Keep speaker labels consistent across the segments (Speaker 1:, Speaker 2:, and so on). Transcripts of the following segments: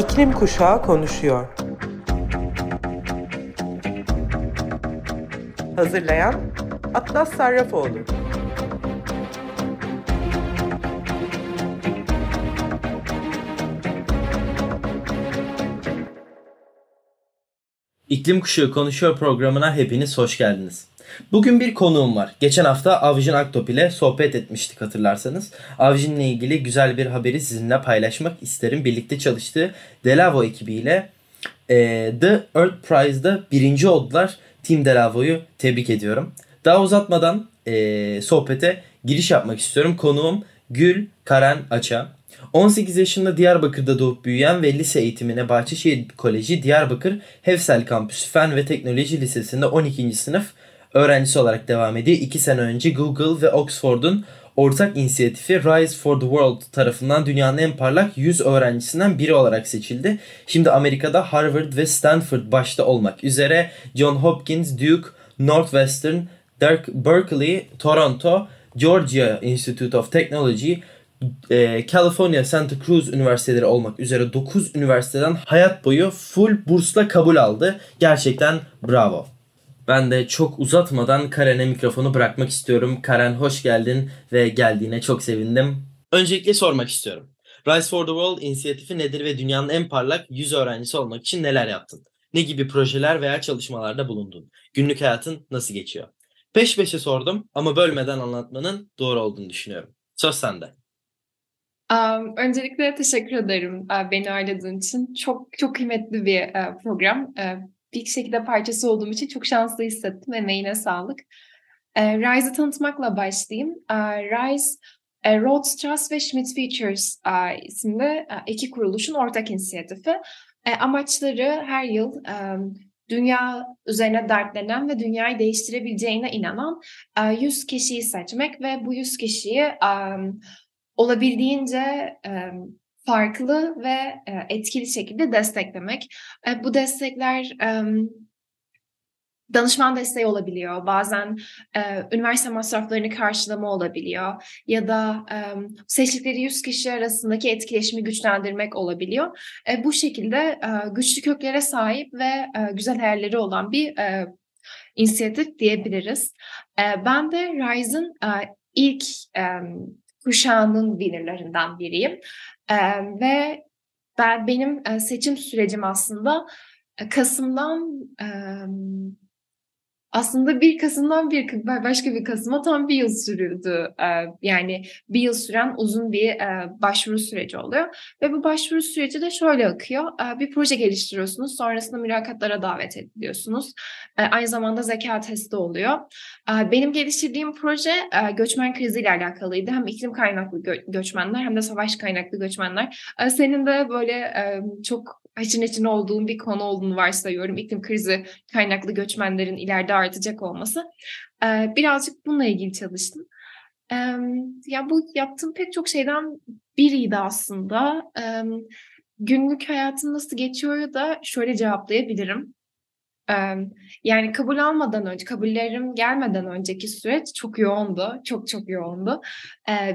Speaker 1: İklim Kuşağı konuşuyor. Hazırlayan Atlas Sarrafoğlu.
Speaker 2: İklim Kuşağı Konuşuyor programına hepiniz hoş geldiniz. Bugün bir konuğum var. Geçen hafta Avjin Aktop ile sohbet etmiştik hatırlarsanız. Avjin ile ilgili güzel bir haberi sizinle paylaşmak isterim. Birlikte çalıştığı Delavo ekibiyle e, The Earth Prize'da birinci oldular. Team Delavo'yu tebrik ediyorum. Daha uzatmadan e, sohbete giriş yapmak istiyorum. Konuğum Gül Karen Aça. 18 yaşında Diyarbakır'da doğup büyüyen ve lise eğitimine Bahçeşehir Koleji Diyarbakır Hefsel Kampüsü Fen ve Teknoloji Lisesi'nde 12. sınıf öğrencisi olarak devam ediyor. 2 sene önce Google ve Oxford'un ortak inisiyatifi Rise for the World tarafından dünyanın en parlak 100 öğrencisinden biri olarak seçildi. Şimdi Amerika'da Harvard ve Stanford başta olmak üzere John Hopkins, Duke, Northwestern, Berkeley, Toronto, Georgia Institute of Technology, e, California Santa Cruz üniversiteleri olmak üzere 9 üniversiteden hayat boyu full bursla kabul aldı. Gerçekten bravo. Ben de çok uzatmadan Karen'e mikrofonu bırakmak istiyorum. Karen hoş geldin ve geldiğine çok sevindim. Öncelikle sormak istiyorum. Rise for the World inisiyatifi nedir ve dünyanın en parlak 100 öğrencisi olmak için neler yaptın? Ne gibi projeler veya çalışmalarda bulundun? Günlük hayatın nasıl geçiyor? Peş peşe sordum ama bölmeden anlatmanın doğru olduğunu düşünüyorum. Söz sende.
Speaker 3: Um, öncelikle teşekkür ederim uh, beni ağırladığın için. Çok çok kıymetli bir uh, program. Uh, bir şekilde parçası olduğum için çok şanslı hissettim. Emeğine sağlık. Uh, Rise'ı tanıtmakla başlayayım. Uh, Rise, uh, Rhodes Trust ve Schmidt Features uh, isimli uh, iki kuruluşun ortak inisiyatifi. Uh, amaçları her yıl um, dünya üzerine dertlenen ve dünyayı değiştirebileceğine inanan uh, 100 kişiyi seçmek ve bu 100 kişiyi um, olabildiğince e, farklı ve e, etkili şekilde desteklemek. E, bu destekler danışman desteği olabiliyor. Bazen e, üniversite masraflarını karşılama olabiliyor. Ya da e, seçtikleri 100 kişi arasındaki etkileşimi güçlendirmek olabiliyor. E, bu şekilde güçlü köklere sahip ve güzel hayalleri olan bir e, inisiyatif diyebiliriz. Ben de Rise'ın ilk kuşağının winnerlarından biriyim. Ve ben benim seçim sürecim aslında Kasım'dan aslında bir Kasım'dan bir başka bir Kasım'a tam bir yıl sürüldü. Yani bir yıl süren uzun bir başvuru süreci oluyor. Ve bu başvuru süreci de şöyle akıyor. Bir proje geliştiriyorsunuz. Sonrasında mülakatlara davet ediliyorsunuz. Aynı zamanda zeka testi oluyor. Benim geliştirdiğim proje göçmen kriziyle alakalıydı. Hem iklim kaynaklı göçmenler hem de savaş kaynaklı göçmenler. Senin de böyle çok haşır neşir olduğum bir konu olduğunu varsayıyorum. İklim krizi kaynaklı göçmenlerin ileride artacak olması. Ee, birazcık bununla ilgili çalıştım. Ee, ya bu yaptığım pek çok şeyden biriydi aslında. Ee, günlük hayatım nasıl geçiyor da şöyle cevaplayabilirim. Yani kabul almadan önce, kabullerim gelmeden önceki süreç çok yoğundu, çok çok yoğundu.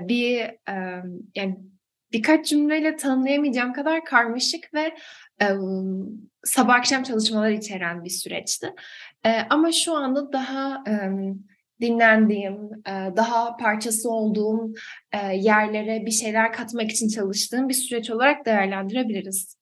Speaker 3: Bir yani birkaç cümleyle tanımlayamayacağım kadar karmaşık ve sabah akşam çalışmalar içeren bir süreçti. Ama şu anda daha dinlendiğim, daha parçası olduğum yerlere bir şeyler katmak için çalıştığım bir süreç olarak değerlendirebiliriz.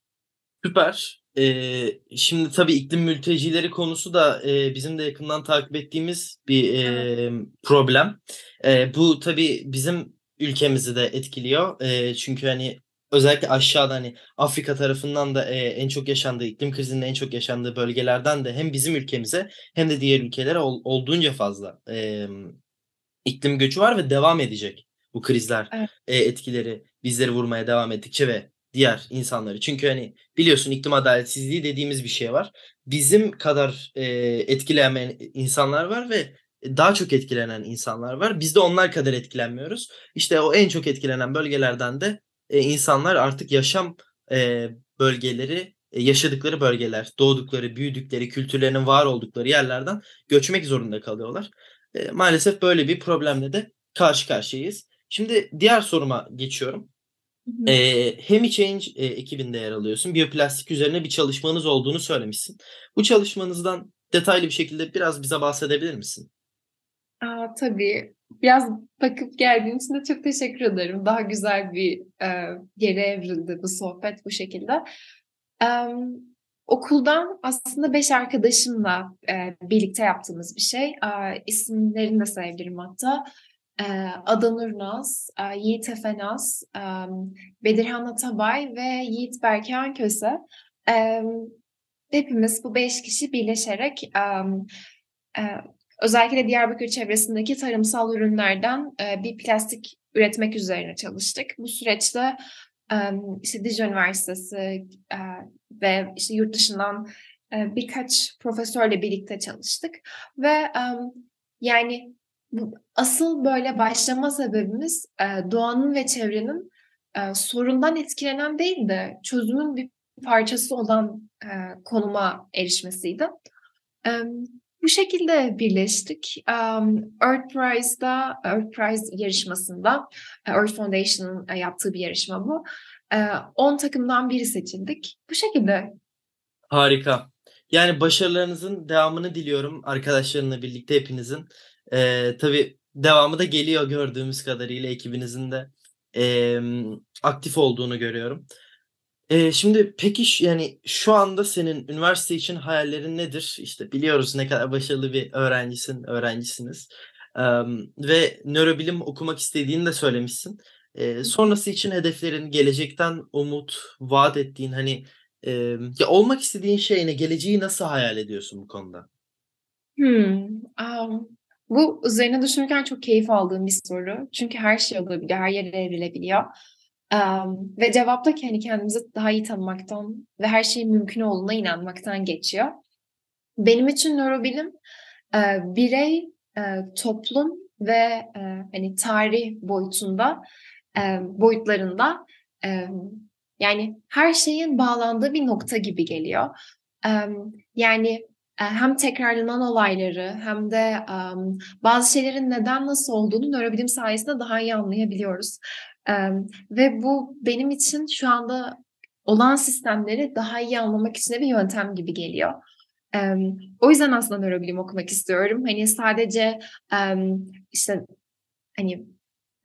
Speaker 2: Süper. Ee, şimdi tabii iklim mültecileri konusu da e, bizim de yakından takip ettiğimiz bir e, problem. E, bu tabii bizim ülkemizi de etkiliyor. E, çünkü hani özellikle aşağıda hani Afrika tarafından da e, en çok yaşandığı, iklim krizinin en çok yaşandığı bölgelerden de hem bizim ülkemize hem de diğer ülkelere ol, olduğunca fazla e, iklim göçü var ve devam edecek bu krizler evet. e, etkileri bizleri vurmaya devam ettikçe ve diğer insanları. Çünkü hani biliyorsun iklim adaletsizliği dediğimiz bir şey var. Bizim kadar e, etkilenmeyen insanlar var ve daha çok etkilenen insanlar var. Biz de onlar kadar etkilenmiyoruz. İşte o en çok etkilenen bölgelerden de e, insanlar artık yaşam e, bölgeleri, e, yaşadıkları bölgeler, doğdukları, büyüdükleri, kültürlerinin var oldukları yerlerden göçmek zorunda kalıyorlar. E, maalesef böyle bir problemle de karşı karşıyayız. Şimdi diğer soruma geçiyorum.
Speaker 3: Hı hı.
Speaker 2: Ee, HemiChange e, ekibinde yer alıyorsun. Biyoplastik üzerine bir çalışmanız olduğunu söylemişsin. Bu çalışmanızdan detaylı bir şekilde biraz bize bahsedebilir misin?
Speaker 3: Aa, tabii. Biraz bakıp geldiğin için de çok teşekkür ederim. Daha güzel bir e, yere evrildi bu sohbet bu şekilde. E, okuldan aslında beş arkadaşımla e, birlikte yaptığımız bir şey. E, isimlerini de sayabilirim hatta. E, Ada Nurnaz, e, Yiğit Efenaz, e, Bedirhan Atabay ve Yiğit Berkan Köse. E, hepimiz bu beş kişi birleşerek e, özellikle Diyarbakır çevresindeki tarımsal ürünlerden e, bir plastik üretmek üzerine çalıştık. Bu süreçte e, işte Dijon Üniversitesi e, ve işte yurt dışından e, birkaç profesörle birlikte çalıştık ve e, yani asıl böyle başlama sebebimiz e, doğanın ve çevrenin e, sorundan etkilenen değil de çözümün bir parçası olan e, konuma erişmesiydi. E, bu şekilde birleştik. Um, Earth Prize'da, Earth Prize yarışmasında, Earth Foundation'ın yaptığı bir yarışma bu. 10 takımdan biri seçildik. Bu şekilde.
Speaker 2: Harika. Yani başarılarınızın devamını diliyorum arkadaşlarınla birlikte hepinizin. Ee, tabii devamı da geliyor gördüğümüz kadarıyla ekibinizin de e, aktif olduğunu görüyorum. Eee, şimdi peki yani şu anda senin üniversite için hayallerin nedir? İşte biliyoruz ne kadar başarılı bir öğrencisin, öğrencisiniz. Emm, ve nörobilim okumak istediğini de söylemişsin. Eee, sonrası için hedeflerin, gelecekten umut vaat ettiğin hani, emm, ya olmak istediğin şey ne? Geleceği nasıl hayal ediyorsun bu konuda?
Speaker 3: Hımm. Amm, bu üzerine düşünürken çok keyif aldığım bir soru. Çünkü her şey olabiliyor, her yere evrilebiliyor. Um, ve cevap da hani kendimizi daha iyi tanımaktan ve her şeyin mümkün olduğuna inanmaktan geçiyor. Benim için nörobilim e, birey, e, toplum ve e, hani tarih boyutunda e, boyutlarında e, yani her şeyin bağlandığı bir nokta gibi geliyor. E, yani hem tekrarlanan olayları hem de um, bazı şeylerin neden nasıl olduğunu nörobilim sayesinde daha iyi anlayabiliyoruz. Um, ve bu benim için şu anda olan sistemleri daha iyi anlamak için bir yöntem gibi geliyor. Um, o yüzden aslında nörobilim okumak istiyorum. Hani sadece um, işte hani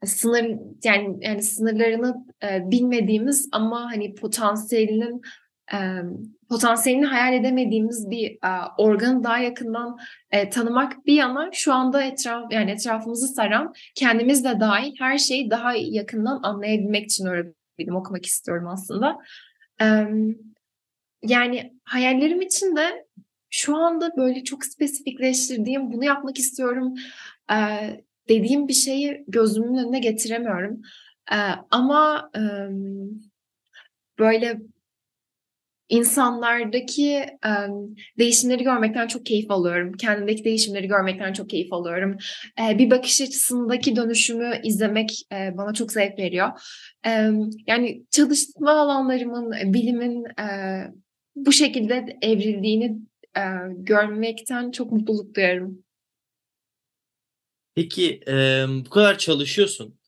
Speaker 3: sınır yani yani sınırlarını e, bilmediğimiz ama hani potansiyelinin potansiyelini hayal edemediğimiz bir organı daha yakından tanımak bir yana şu anda etraf yani etrafımızı saran kendimiz de dahil her şeyi daha yakından anlayabilmek için öğrendim okumak istiyorum aslında. Yani hayallerim için de şu anda böyle çok spesifikleştirdiğim bunu yapmak istiyorum dediğim bir şeyi gözümün önüne getiremiyorum. Ama böyle insanlardaki um, değişimleri görmekten çok keyif alıyorum. Kendimdeki değişimleri görmekten çok keyif alıyorum. E, bir bakış açısındaki dönüşümü izlemek e, bana çok zevk veriyor. E, yani çalışma alanlarımın, bilimin e, bu şekilde evrildiğini e, görmekten çok mutluluk duyarım.
Speaker 2: Peki e, bu kadar çalışıyorsun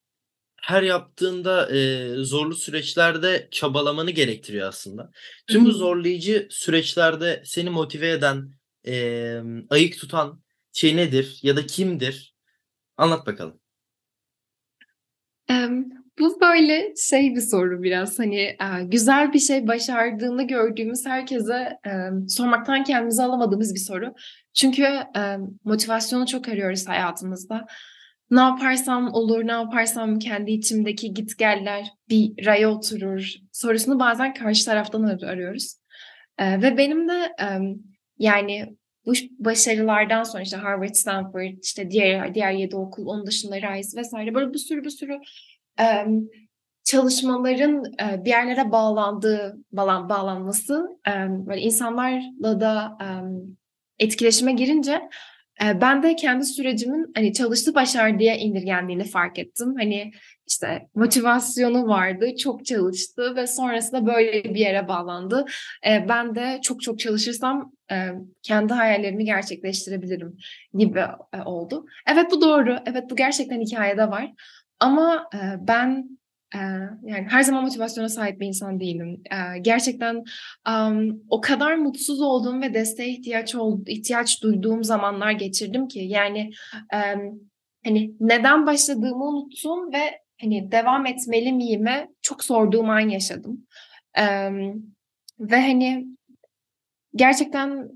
Speaker 2: her yaptığında e, zorlu süreçlerde çabalamanı gerektiriyor aslında. Tüm bu zorlayıcı süreçlerde seni motive eden, e, ayık tutan şey nedir ya da kimdir? Anlat bakalım.
Speaker 3: Bu böyle şey bir soru biraz hani güzel bir şey başardığını gördüğümüz herkese sormaktan kendimizi alamadığımız bir soru. Çünkü motivasyonu çok arıyoruz hayatımızda ne yaparsam olur, ne yaparsam kendi içimdeki gitgeller bir raya oturur sorusunu bazen karşı taraftan ar- arıyoruz. Ee, ve benim de e, yani bu başarılardan sonra işte Harvard, Stanford, işte diğer diğer yedi okul, onun dışında Rice vesaire böyle bir sürü bir sürü e, çalışmaların e, bir yerlere bağlandığı, bağlan, bağlanması e, böyle insanlarla da e, etkileşime girince ben de kendi sürecimin hani çalıştı başar diye indirgendiğini fark ettim. Hani işte motivasyonu vardı, çok çalıştı ve sonrasında böyle bir yere bağlandı. Ben de çok çok çalışırsam kendi hayallerimi gerçekleştirebilirim gibi oldu. Evet bu doğru. Evet bu gerçekten hikayede var. Ama ben Ee, yani her zaman motivasyona sahip bir insan değilim. Ee, gerçekten o kadar mutsuz olduğum ve desteğe ihtiyaç ol, ihtiyaç duyduğum zamanlar geçirdim ki yani hani neden başladığımı unuttum ve hani devam etmeli miyime çok sorduğum an yaşadım. Ve hani gerçekten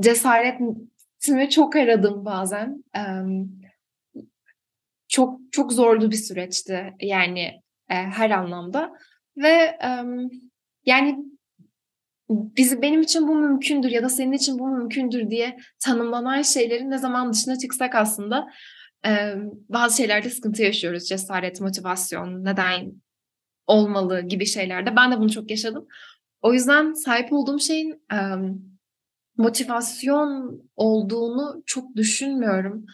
Speaker 3: cesaretimi çok aradım bazen. Çok çok zorlu bir süreçti yani e, her anlamda ve e, yani biz benim için bu mümkündür ya da senin için bu mümkündür diye tanımlanan şeylerin ne zaman dışına çıksak aslında e, bazı şeylerde sıkıntı yaşıyoruz. Cesaret, motivasyon, neden olmalı gibi şeylerde. Ben de bunu çok yaşadım. O yüzden sahip olduğum şeyin e, motivasyon olduğunu çok düşünmüyorum.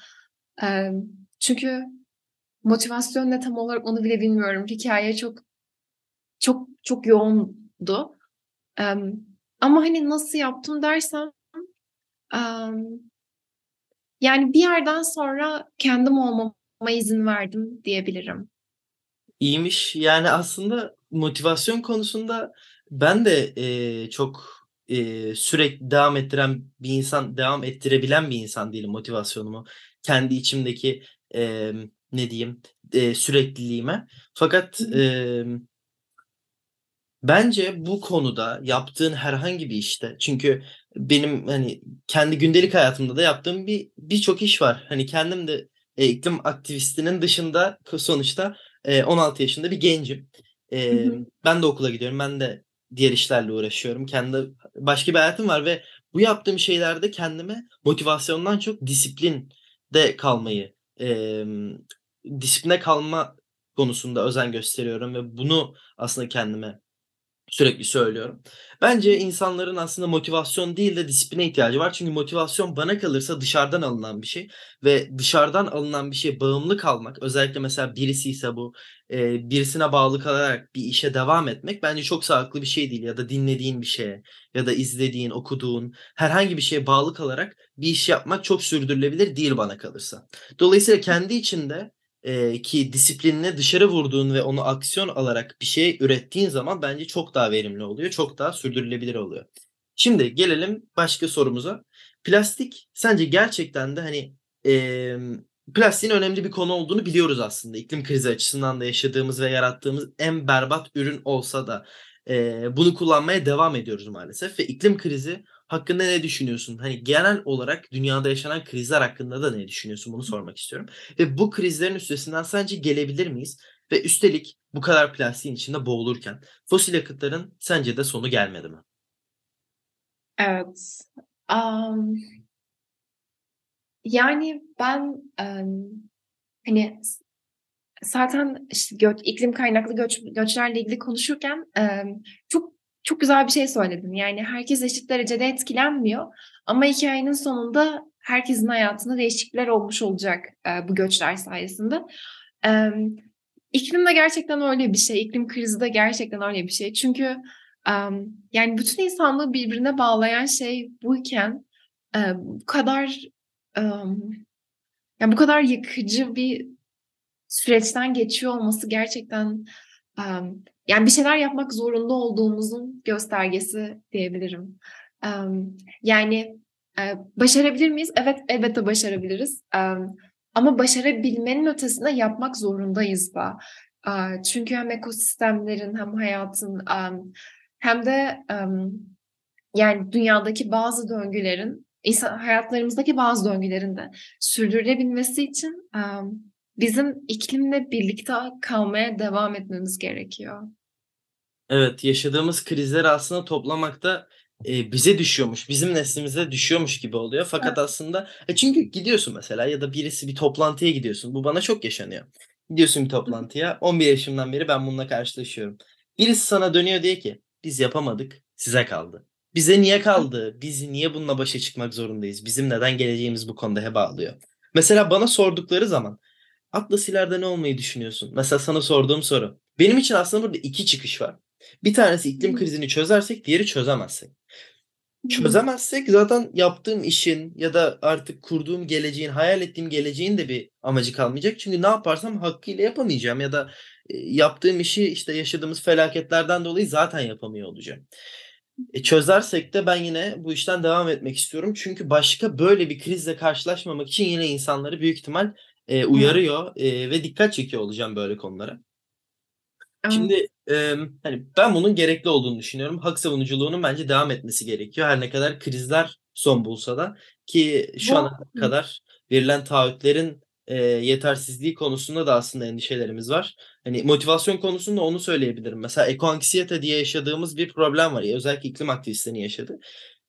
Speaker 3: E, çünkü motivasyon ne tam olarak onu bile bilmiyorum. Hikaye çok çok çok yoğundu. Um, ama hani nasıl yaptım dersem um, yani bir yerden sonra kendim olmama izin verdim diyebilirim.
Speaker 2: İyiymiş. Yani aslında motivasyon konusunda ben de e, çok e, sürekli devam ettiren bir insan, devam ettirebilen bir insan değilim motivasyonumu. Kendi içimdeki e, ne diyeyim e, sürekliliğime. Fakat e, bence bu konuda yaptığın herhangi bir işte çünkü benim hani kendi gündelik hayatımda da yaptığım bir birçok iş var. Hani kendim de e, iklim aktivistinin dışında sonuçta e, 16 yaşında bir gencim. E, ben de okula gidiyorum. Ben de diğer işlerle uğraşıyorum. Kendi başka bir hayatım var ve bu yaptığım şeylerde kendime motivasyondan çok disiplin de kalmayı e, disipline kalma konusunda özen gösteriyorum ve bunu aslında kendime sürekli söylüyorum. Bence insanların aslında motivasyon değil de disipline ihtiyacı var. Çünkü motivasyon bana kalırsa dışarıdan alınan bir şey ve dışarıdan alınan bir şeye bağımlı kalmak özellikle mesela birisi ise bu birisine bağlı kalarak bir işe devam etmek bence çok sağlıklı bir şey değil ya da dinlediğin bir şeye ya da izlediğin, okuduğun herhangi bir şeye bağlı kalarak bir iş yapmak çok sürdürülebilir değil bana kalırsa. Dolayısıyla kendi içinde e, ki disiplinine dışarı vurduğun ve onu aksiyon alarak bir şey ürettiğin zaman bence çok daha verimli oluyor. Çok daha sürdürülebilir oluyor. Şimdi gelelim başka sorumuza. Plastik sence gerçekten de hani e, plastiğin önemli bir konu olduğunu biliyoruz aslında. İklim krizi açısından da yaşadığımız ve yarattığımız en berbat ürün olsa da e, bunu kullanmaya devam ediyoruz maalesef. Ve iklim krizi hakkında ne düşünüyorsun? Hani genel olarak dünyada yaşanan krizler hakkında da ne düşünüyorsun? Bunu sormak istiyorum. Ve bu krizlerin üstesinden sence gelebilir miyiz? Ve üstelik bu kadar plastiğin içinde boğulurken fosil yakıtların sence de sonu gelmedi mi?
Speaker 3: Evet. Um, yani ben um, hani zaten işte göç, iklim kaynaklı göç, göçlerle ilgili konuşurken um, çok çok güzel bir şey söyledin. Yani herkes eşit derecede etkilenmiyor. Ama hikayenin sonunda herkesin hayatında değişiklikler olmuş olacak e, bu göçler sayesinde. E, iklim de gerçekten öyle bir şey. İklim krizi de gerçekten öyle bir şey. Çünkü e, yani bütün insanlığı birbirine bağlayan şey buyken e, bu kadar e, yani bu kadar yıkıcı bir süreçten geçiyor olması gerçekten yani bir şeyler yapmak zorunda olduğumuzun göstergesi diyebilirim. Yani e, başarabilir miyiz? Evet, elbette başarabiliriz. Ama başarabilmenin ötesinde yapmak zorundayız da. Çünkü hem ekosistemlerin hem hayatın hem de yani dünyadaki bazı döngülerin, insan hayatlarımızdaki bazı döngülerin de sürdürülebilmesi için bizim iklimle birlikte kalmaya devam etmemiz gerekiyor.
Speaker 2: Evet, yaşadığımız krizleri aslında toplamakta e, bize düşüyormuş, bizim neslimize düşüyormuş gibi oluyor. Fakat evet. aslında e çünkü gidiyorsun mesela ya da birisi bir toplantıya gidiyorsun. Bu bana çok yaşanıyor. Gidiyorsun bir toplantıya. 11 yaşımdan beri ben bununla karşılaşıyorum. Birisi sana dönüyor diye ki biz yapamadık, size kaldı. Bize niye kaldı? Biz niye bununla başa çıkmak zorundayız? Bizim neden geleceğimiz bu konuda heba alıyor? Mesela bana sordukları zaman Atlas ileride ne olmayı düşünüyorsun? Mesela sana sorduğum soru. Benim için aslında burada iki çıkış var. Bir tanesi iklim krizini çözersek, diğeri çözemezsek. çözemezsek zaten yaptığım işin ya da artık kurduğum geleceğin, hayal ettiğim geleceğin de bir amacı kalmayacak. Çünkü ne yaparsam hakkıyla yapamayacağım ya da e, yaptığım işi işte yaşadığımız felaketlerden dolayı zaten yapamıyor olacağım. E, çözersek de ben yine bu işten devam etmek istiyorum. Çünkü başka böyle bir krizle karşılaşmamak için yine insanları büyük ihtimal e, uyarıyor e, ve dikkat çekiyor olacağım böyle konulara. Şimdi e, hani ben bunun gerekli olduğunu düşünüyorum. Hak savunuculuğunun bence devam etmesi gerekiyor. Her ne kadar krizler son bulsa da ki şu ana kadar verilen taahhütlerin e, yetersizliği konusunda da aslında endişelerimiz var. Hani motivasyon konusunda onu söyleyebilirim. Mesela ekoanksiyete diye yaşadığımız bir problem var ya özellikle iklim aktivistlerinin yaşadığı.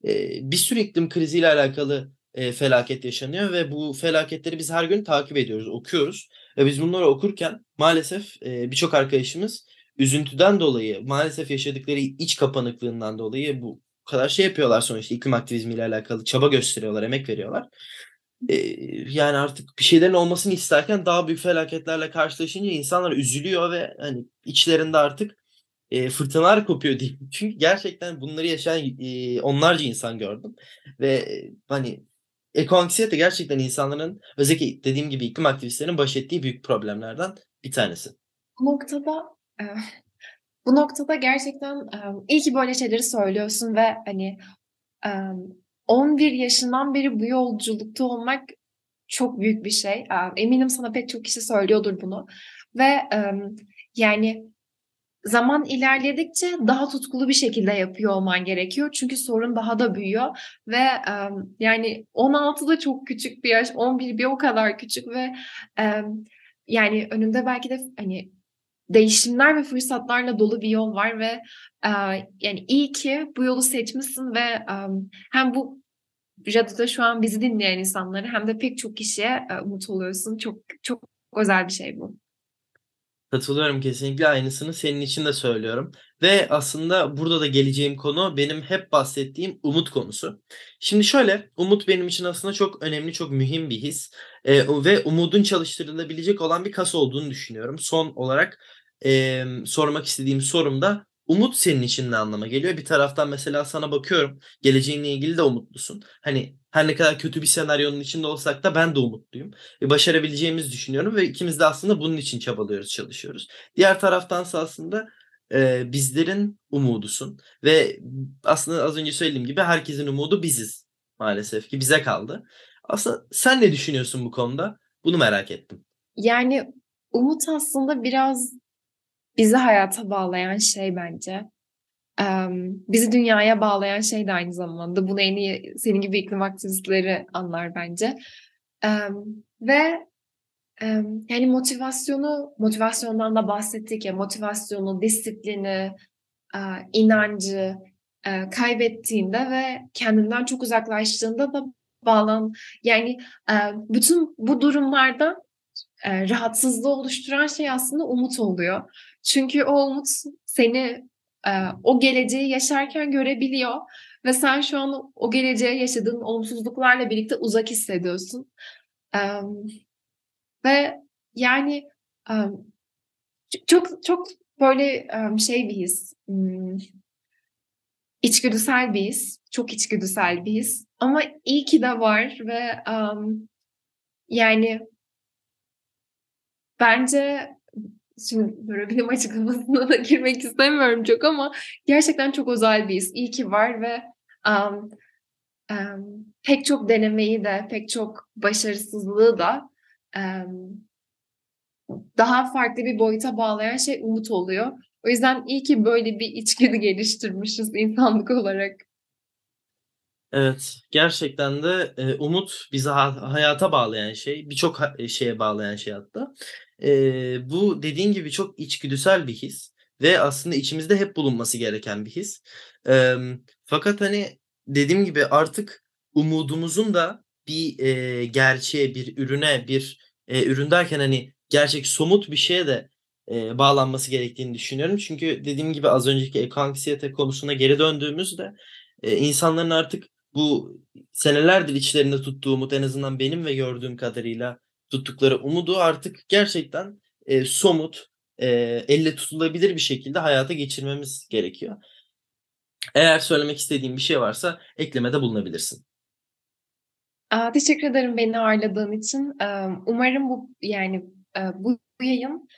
Speaker 2: E, bir sürü iklim kriziyle alakalı e, felaket yaşanıyor ve bu felaketleri biz her gün takip ediyoruz, okuyoruz. Ve biz bunları okurken maalesef e, birçok arkadaşımız üzüntüden dolayı maalesef yaşadıkları iç kapanıklığından dolayı bu kadar şey yapıyorlar sonuçta iklim aktivizmiyle alakalı çaba gösteriyorlar, emek veriyorlar. Ee, yani artık bir şeylerin olmasını isterken daha büyük felaketlerle karşılaşınca insanlar üzülüyor ve hani içlerinde artık e, fırtınalar kopuyor diyeyim. Çünkü gerçekten bunları yaşayan e, onlarca insan gördüm ve e, hani ekoanksiyete gerçekten insanların özellikle dediğim gibi iklim aktivistlerinin baş ettiği büyük problemlerden bir tanesi.
Speaker 3: Bu noktada e, bu noktada gerçekten e, iyi ki böyle şeyleri söylüyorsun ve hani e, 11 yaşından beri bu yolculukta olmak çok büyük bir şey. E, Eminim sana pek çok kişi söylüyordur bunu. Ve e, yani zaman ilerledikçe daha tutkulu bir şekilde yapıyor olman gerekiyor. Çünkü sorun daha da büyüyor ve e, yani 16 da çok küçük bir yaş, 11 bir o kadar küçük ve e, yani önünde belki de hani değişimler ve fırsatlarla dolu bir yol var ve e, yani iyi ki bu yolu seçmişsin ve e, hem bu radyoda şu an bizi dinleyen insanları hem de pek çok kişiye e, umut oluyorsun. Çok çok özel bir şey bu.
Speaker 2: Katılıyorum kesinlikle aynısını senin için de söylüyorum. Ve aslında burada da geleceğim konu benim hep bahsettiğim umut konusu. Şimdi şöyle umut benim için aslında çok önemli, çok mühim bir his. Ee, ve umudun çalıştırılabilecek olan bir kas olduğunu düşünüyorum. Son olarak e, sormak istediğim sorum da umut senin için ne anlama geliyor? Bir taraftan mesela sana bakıyorum geleceğinle ilgili de umutlusun. Hani her ne kadar kötü bir senaryonun içinde olsak da ben de umutluyum. Ve başarabileceğimizi düşünüyorum ve ikimiz de aslında bunun için çabalıyoruz, çalışıyoruz. Diğer taraftansa aslında e, bizlerin umudusun. Ve aslında az önce söylediğim gibi herkesin umudu biziz maalesef ki bize kaldı. Aslında sen ne düşünüyorsun bu konuda? Bunu merak ettim.
Speaker 3: Yani umut aslında biraz bizi hayata bağlayan şey bence. Bizi dünyaya bağlayan şey de aynı zamanda. Bunu en iyi senin gibi iklim aktivistleri anlar bence. Ve yani motivasyonu, motivasyondan da bahsettik ya, motivasyonu, disiplini, inancı kaybettiğinde ve kendinden çok uzaklaştığında da bağlan yani bütün bu durumlarda rahatsızlığı oluşturan şey aslında umut oluyor. Çünkü o umut seni o geleceği yaşarken görebiliyor ve sen şu an o geleceğe yaşadığın olumsuzluklarla birlikte uzak hissediyorsun. Ve yani çok çok böyle şey bir his, hmm, içgüdüsel bir his, çok içgüdüsel bir his. Ama iyi ki de var ve yani bence şimdi böyle bilim açıklamasına da girmek istemiyorum çok ama gerçekten çok özel bir his. İyi ki var ve um, um, pek çok denemeyi de pek çok başarısızlığı da um, daha farklı bir boyuta bağlayan şey umut oluyor. O yüzden iyi ki böyle bir içgüdü geliştirmişiz insanlık olarak.
Speaker 2: Evet, gerçekten de e, umut bizi ha- hayata bağlayan şey, birçok şeye bağlayan şey hatta. E, bu dediğin gibi çok içgüdüsel bir his ve aslında içimizde hep bulunması gereken bir his. E, fakat hani dediğim gibi artık umudumuzun da bir e, gerçeğe, bir ürüne, bir e, ürün derken hani gerçek somut bir şeye de e, bağlanması gerektiğini düşünüyorum. Çünkü dediğim gibi az önceki ekoanksiyete konusuna geri döndüğümüzde e, insanların artık bu senelerdir içlerinde tuttuğu umut en azından benim ve gördüğüm kadarıyla tuttukları umudu artık gerçekten e, somut, e, elle tutulabilir bir şekilde hayata geçirmemiz gerekiyor. Eğer söylemek istediğin bir şey varsa eklemede bulunabilirsin.
Speaker 3: Aa, teşekkür ederim beni ağırladığın için. Umarım bu yani bu yayın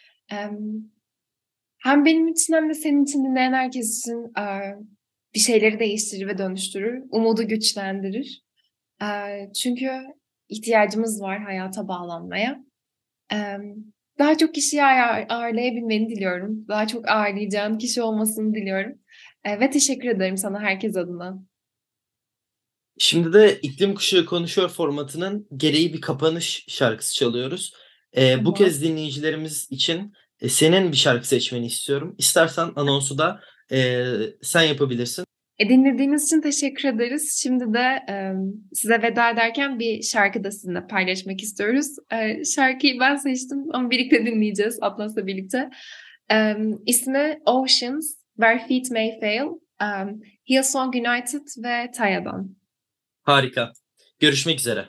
Speaker 3: hem benim için hem de senin için dinleyen herkes için bir şeyleri değiştirir ve dönüştürür. Umudu güçlendirir. Çünkü ihtiyacımız var hayata bağlanmaya. Daha çok kişiyi ağırlayabilmeni diliyorum. Daha çok ağırlayacağın kişi olmasını diliyorum. Ve teşekkür ederim sana herkes adına.
Speaker 2: Şimdi de iklim kuşağı konuşuyor formatının gereği bir kapanış şarkısı çalıyoruz. Ee, tamam. Bu kez dinleyicilerimiz için e, senin bir şarkı seçmeni istiyorum. İstersen anonsu da e, sen yapabilirsin.
Speaker 3: E, dinlediğiniz için teşekkür ederiz. Şimdi de e, size veda ederken bir şarkı da sizinle paylaşmak istiyoruz. E, şarkıyı ben seçtim ama birlikte dinleyeceğiz Atlas'la birlikte. E, ismi Oceans, Where Feet May Fail, um, Hillsong United ve Taya'dan.
Speaker 2: Harika. Görüşmek üzere.